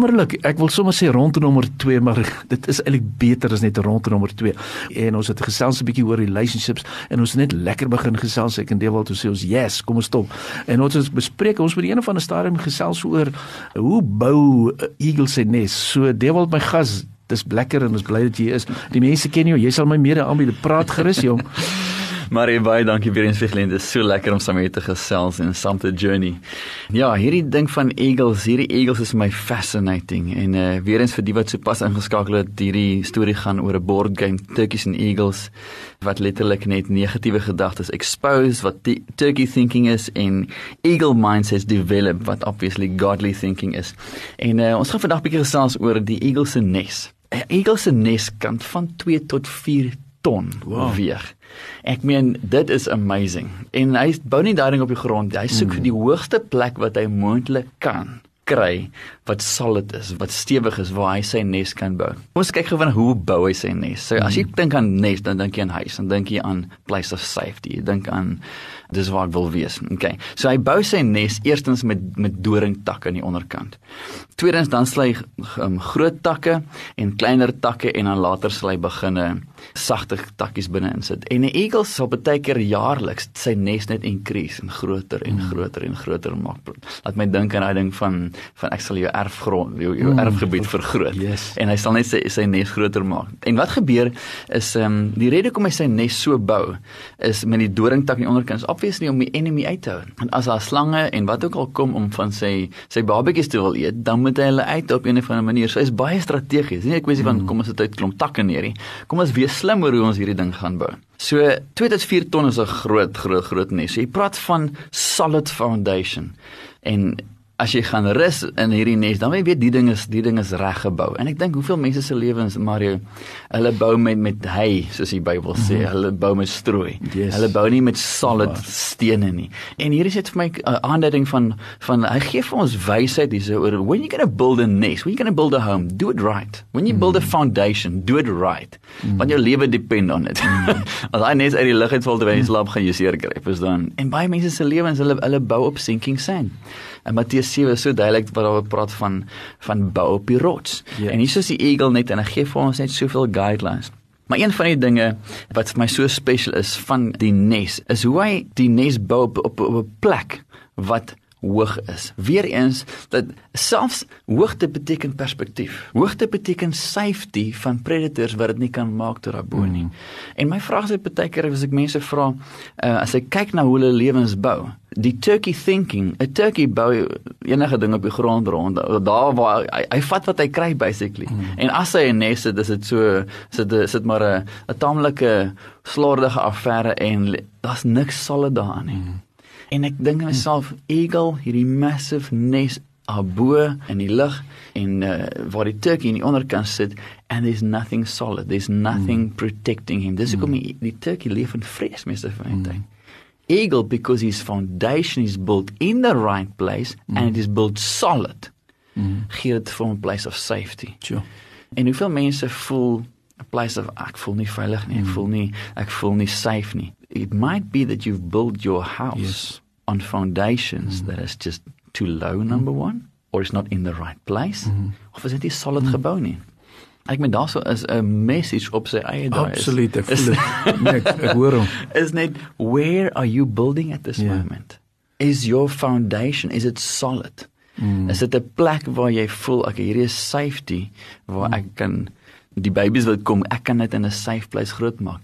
Wonderlik. Ek wil sommer sê rondte nommer 2, maar dit is eintlik beter as net rondte nommer 2. En ons het gesels 'n bietjie oor relationships en ons het net lekker begin gesels. Ek en Dewald het sê ons, "Yes, kom ons stop." En ons het bespreek ons met een van die stadium gesels oor hoe bou 'n eagle se nes. So Dewald my gas, dis lekker en ons bly dat jy is. Die mense ken jou. Jy sal my mede aanbied. Praat gerus, jong. Marie baie dankie weer eens vir geleenthede. Dit is so lekker om saam met te gesels en saam te journey. Ja, hierdie ding van eagles, hierdie eagles is my fascinating en uh weer eens vir die wat sopas ingeskakel het, hierdie storie gaan oor 'n board game Turkeys and Eagles wat letterlik net negatiewe gedagtes expose wat turkey thinking is en eagle mindsets develop wat obviously godly thinking is. En uh ons gaan vandag 'n bietjie gesels oor die eagle se nes. 'n Eagle se nes kan van 2 tot 4 ton wow. weeg. Ek meen dit is amazing. En hy bou nie daai ding op die grond. Hy soek mm. die hoogste plek wat hy moontlik kan kry wat solid is, wat stewig is waar hy sy nes kan bou. Ons kyk gou van hoe bou hy sy nes. So as jy mm. dink aan nes, dan dink jy aan huis, dan dink jy aan place of safety. Jy dink aan dis waar ek wil wees. Okay. So hy bou sy nes eerstens met met doringtakke aan die onderkant. Tweedens dan sal hy um, groot takke en kleiner takke en dan later sal hy begine sagte takkies binne insit. En 'n eagle sal baie keer jaarliks sy nes net increase en groter en mm. groter en groter maak. Laat my dink aan daai ding van van ek sal jou erfgrond, jou, jou mm. erfgebied vergroot. Yes. En hy sal net sy sy nes groter maak. En wat gebeur is ehm um, die rede hoekom hy sy nes so bou is met die doringtak aan die onderkant obviously om die enemy uit te hou. En as daar slange en wat ook al kom om van sy sy babetjies te wil eet, dan moet hy hulle uit op 'n of ander manier. So hy's baie strategies. Nie 'n kwessie van mm. kom ons sit uit klomp takke neer nie. Kom ons wees slim oor hoe ons hierdie ding gaan bou. So 2 tot 4 ton is 'n groot groot groot nes. So jy praat van solid foundation. En as jy gaan rus in hierdie nes, dan weet die ding is die ding is reg gebou. En ek dink hoeveel mense se lewens Mario, hulle bou met met hy, soos die Bybel sê, mm -hmm. hulle bou met strooi. Yes. Hulle bou nie met solid wow. stene nie. En hier is dit vir my 'n uh, aanduiding van van hy gee vir ons wysheid hierso oor when you going to build a nest, when you going to build a home, do it right. When you mm -hmm. build a foundation, do it right. Mm -hmm. Want jou lewe depend on it. Mm -hmm. As hy net uit die lug uitval terwyl jy slaap, gaan jy seer kry. Dis dan. En baie mense se lewens, hulle hulle bou op sinking sand. En Matteus 7 is so duidelik wat daar praat van van bou op die rots. Yes. En hier is die eagle net en hy gee vir ons net soveel guidelines. Maar een van die dinge wat vir my so spesiaal is van die nes is hoe hy die nes bou op op, op 'n plek wat hoog is. Weereens dat selfs hoogte beteken perspektief. Hoogte beteken safety van predators wat dit nie kan maak tot daarbo nie. Mm. En my vraag is baie keer as ek mense vra uh, as ek kyk na hoe hulle lewens bou, die turkey thinking, 'n turkey bou enige ding op die grond rond, daar waar hy, hy vat wat hy kry basically. Mm. En as hy 'n nes het, is dit so sit sit maar 'n 'n taamlike slordige affære en daar's niks solid daarin nie. Mm. En ek dink myself, eagle, hierdie massive nes abo in die lug en uh, waar die turkey in die onderkant sit and there's nothing solid. There's nothing mm. protecting him. Dis hoekom mm. die, die turkey leef in vrees meeste van die tyd. Eagle because his foundation is built in the right place mm. and it is built solid. Mm. Gee dit vir 'n place of safety. Sure. En hoeveel mense voel 'n place of ek voel nie veilig nie, ek mm. voel nie ek voel nie safe nie it might be that you've built your house yes. on foundations mm. that is just too low number mm. 1 or it's not in the right place mm. of is dit nie solid mm. gebou nie ek meen daarso is 'n message op sy eie daar absoluut ek voel dit nee, ek hoor hom is net where are you building at this yeah. moment is your foundation is it solid mm. is dit 'n plek waar jy voel ek hierdie is safety waar mm. ek kan die babies wil kom ek kan dit in 'n safe place grootmaak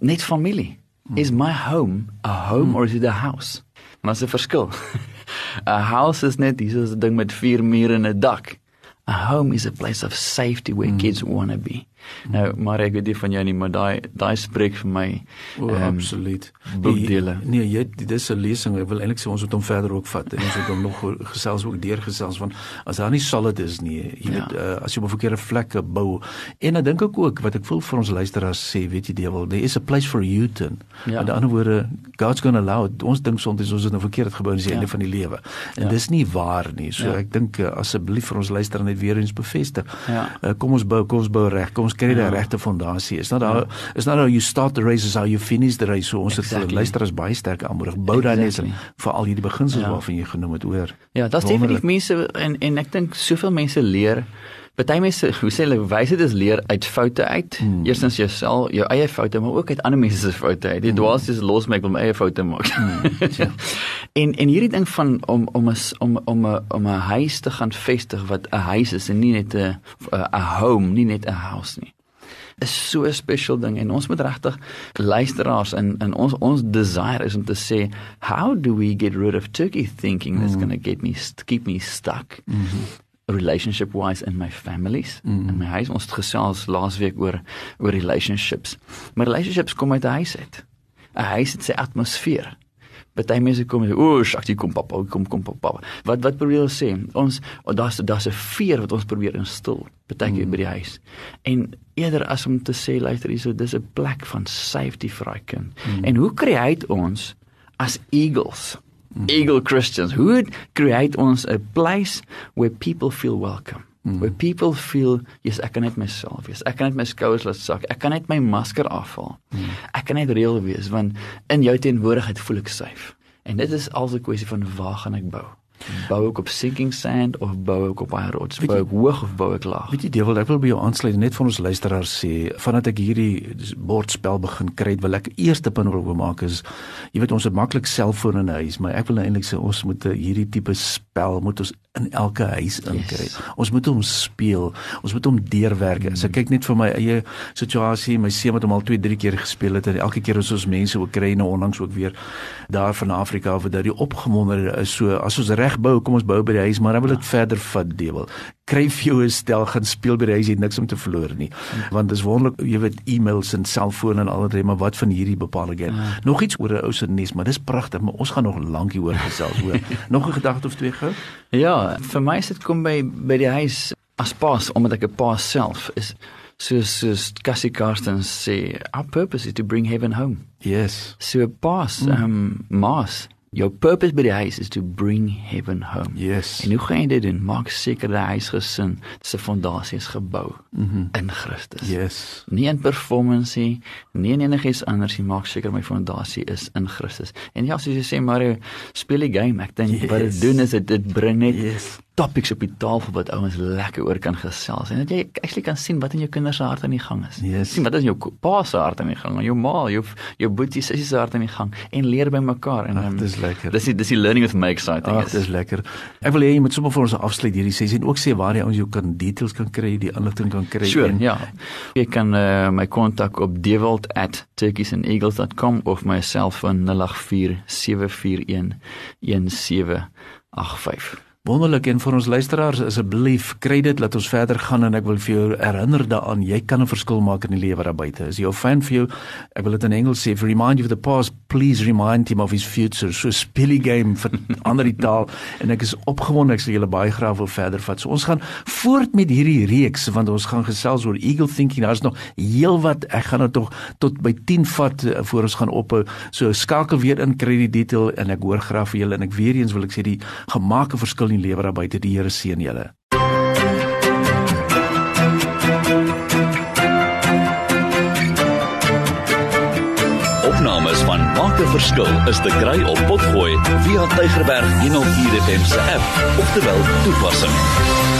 net familie Is my home a home or is it a house? Maar is 'n verskil. a house is net dis 'n ding met vier mure en 'n dak. A home is a place of safety where mm. kids want to be. Nou, maar ek weet nie van jou nie, maar daai daai spreek vir my O, um, absoluut. boekdele. Nee, jy dis 'n lesing. Ek wil eintlik sê ons moet hom verder ook vat en ons moet hom nog gesels ook deurgesels van as daar nie solid is nie, jy Ja. weet uh, as jy op 'n verkeerde vlekke bou. En dan dink ek ook wat ek voel vir ons luisteraars sê, weet jy dewel, there is a place for you to. Ja. Met ander woorde, God's going to allow it. Ons dink soms ons het nou verkeerd gebou en dis die Ja. einde van die lewe. En Ja. dis nie waar nie. So Ja. ek dink uh, asseblief vir ons luisteraars net weer eens bevestig. Ja. Uh, kom ons bou, kom ons bou reg. Kom ons kry die Ja. regte fondasie. Is not how is not how you start the race is how you finish the race. So ons het Exactly. vir luisteraars baie sterk aanmoedig. Bou daai net Exactly. vir al hierdie beginsels Ja. waarvan jy genoem het hoor. Ja, daar's Wonderlik. definitief mense en en ek dink soveel mense leer Party mense, hoe sê hulle, wysheid is leer uit foute uit. Hmm. Eerstens jouself, jou eie foute, maar ook uit ander mense se foute uit. Die dwaalste is los my ek wil my eie foute maak. Hmm, ja. en en hierdie ding van om om 'n om om 'n om 'n huis te gaan vestig wat 'n huis is en nie net 'n 'n home, nie net 'n house nie is so 'n special ding en ons moet regtig luisteraars in in ons ons desire is om te sê how do we get rid of turkey thinking that's mm. going to get me keep me stuck mm -hmm. Relationship wise in my families mm. in my huis ons het gesels laasweek oor oor relationships maar relationships kom uit 'n huis uit 'n huis het sy atmosfeer Party mense kom en sê, "O, skat, hier kom pappa, kom kom pappa." Wat wat probeer ons sê? Ons oh, daar's daar's 'n veer wat ons probeer instil partykeer mm. by die huis. En eerder as om te sê, luister hierso, dis 'n plek van safety vir daai kind. Mm. En hoe create ons as eagles? Mm. Eagle Christians. Hoe create ons 'n place where people feel welcome? Mm. Where people feel, yes, ek kan net myself wees. Ek kan net my skouers laat sak. Ek kan net my masker afhaal. Mm. Ek kan net reël wees want in jou teenwoordigheid voel ek safe. En dit is als 'n kwessie van waar gaan ek bou? Bou ek op sinking sand of bou ek op baie rots? Bou ek hoog of bou ek laag? Weet jy Dewald, ek wil by jou aansluit net vir ons luisteraars sê, vandat ek hierdie bordspel begin kry, wil ek eerste punt wil maak is jy weet ons het maklik selfoon in 'n huis, maar ek wil nou eintlik sê ons moet hierdie tipe spel moet ons in elke huis inkry. Yes. Ons moet hom speel. Ons moet hom deurwerk. Mm. As ek kyk net vir my eie situasie, my seun het hom al 2, 3 keer gespeel het en elke keer as ons mense nou onlangs ook weer daar van Afrika of dat die opgewonde is so as ons reg bou, kom ons bou by die huis, maar dan wil dit verder vat dewel. Kry vir jou 'n stel gaan speel by die huis, jy het niks om te verloor nie. Mm. Want dis wonderlik, jy weet e-mails en selfone en al dit, maar wat van hierdie bepaalde game? Ja. Nog iets oor 'n ou se nes, maar dis pragtig, maar ons gaan nog lank hieroor gesels hoor. nog 'n gedagte of twee gou? Ja, vir my is dit kom by by die huis as paas omdat ek 'n paas self is soos soos Cassie Karsten sê our purpose is to bring heaven home. Yes. So paas mm. um maas Jou purpose by die huis is to bring heaven home. Yes. En hoe gaan jy dit doen? Maak seker die huisgesin se fondasie is gebou mm -hmm. in Christus. Yes. Nie in performance nie, nie in enigiets anders nie. Maak seker my fondasie is in Christus. En ja, soos jy sê Mario, speel die game. Ek dink yes. wat dit doen is dit dit bring net yes topics op die tafel wat ouens lekker oor kan gesels en dat jy actually kan sien wat in jou kinders se hart aan die gang is. Yes. sien wat is in jou pa se hart aan die gang, jou ma, jou jou boetie sussie se hart aan die gang en leer by mekaar en Ach, dis lekker. Dis die dis die learning with my exciting. Ag, dis lekker. Ek wil hê jy moet sommer vir ons afsluit hierdie sessie en ook sê waar die ouens jou kan details kan kry, die inligting kan kry sure, en ja. Jy kan uh, my kontak op dewald@turkeysandeagles.com of my selfoon 084 741 1785. Wonderlik en vir ons luisteraars asseblief kry dit laat ons verder gaan en ek wil vir jou herinner daaraan jy kan 'n verskil maak in die lewe daar buite. Jy 'n fan vir jou, ek wil dit in Engels sê, remind you of the past, please remind him of his future. So speel die game vir ander die taal en ek is opgewonde ek sal julle baie graag wil verder vat. So ons gaan voort met hierdie reeks want ons gaan gesels oor eagle thinking. Daar's nog heelwat. Ek gaan dit tog tot by 10 vat uh, voor ons gaan ophou. So skakel weer in kry die detail en ek hoor graag vir julle en ek weer eens wil ek sê die gemaakte verskil in die lewe daar buite. Die Here seën julle. Opnames van Maak 'n Verskil is te kry op Potgooi via Tigerberg 104 FM se app of te wel toepassing.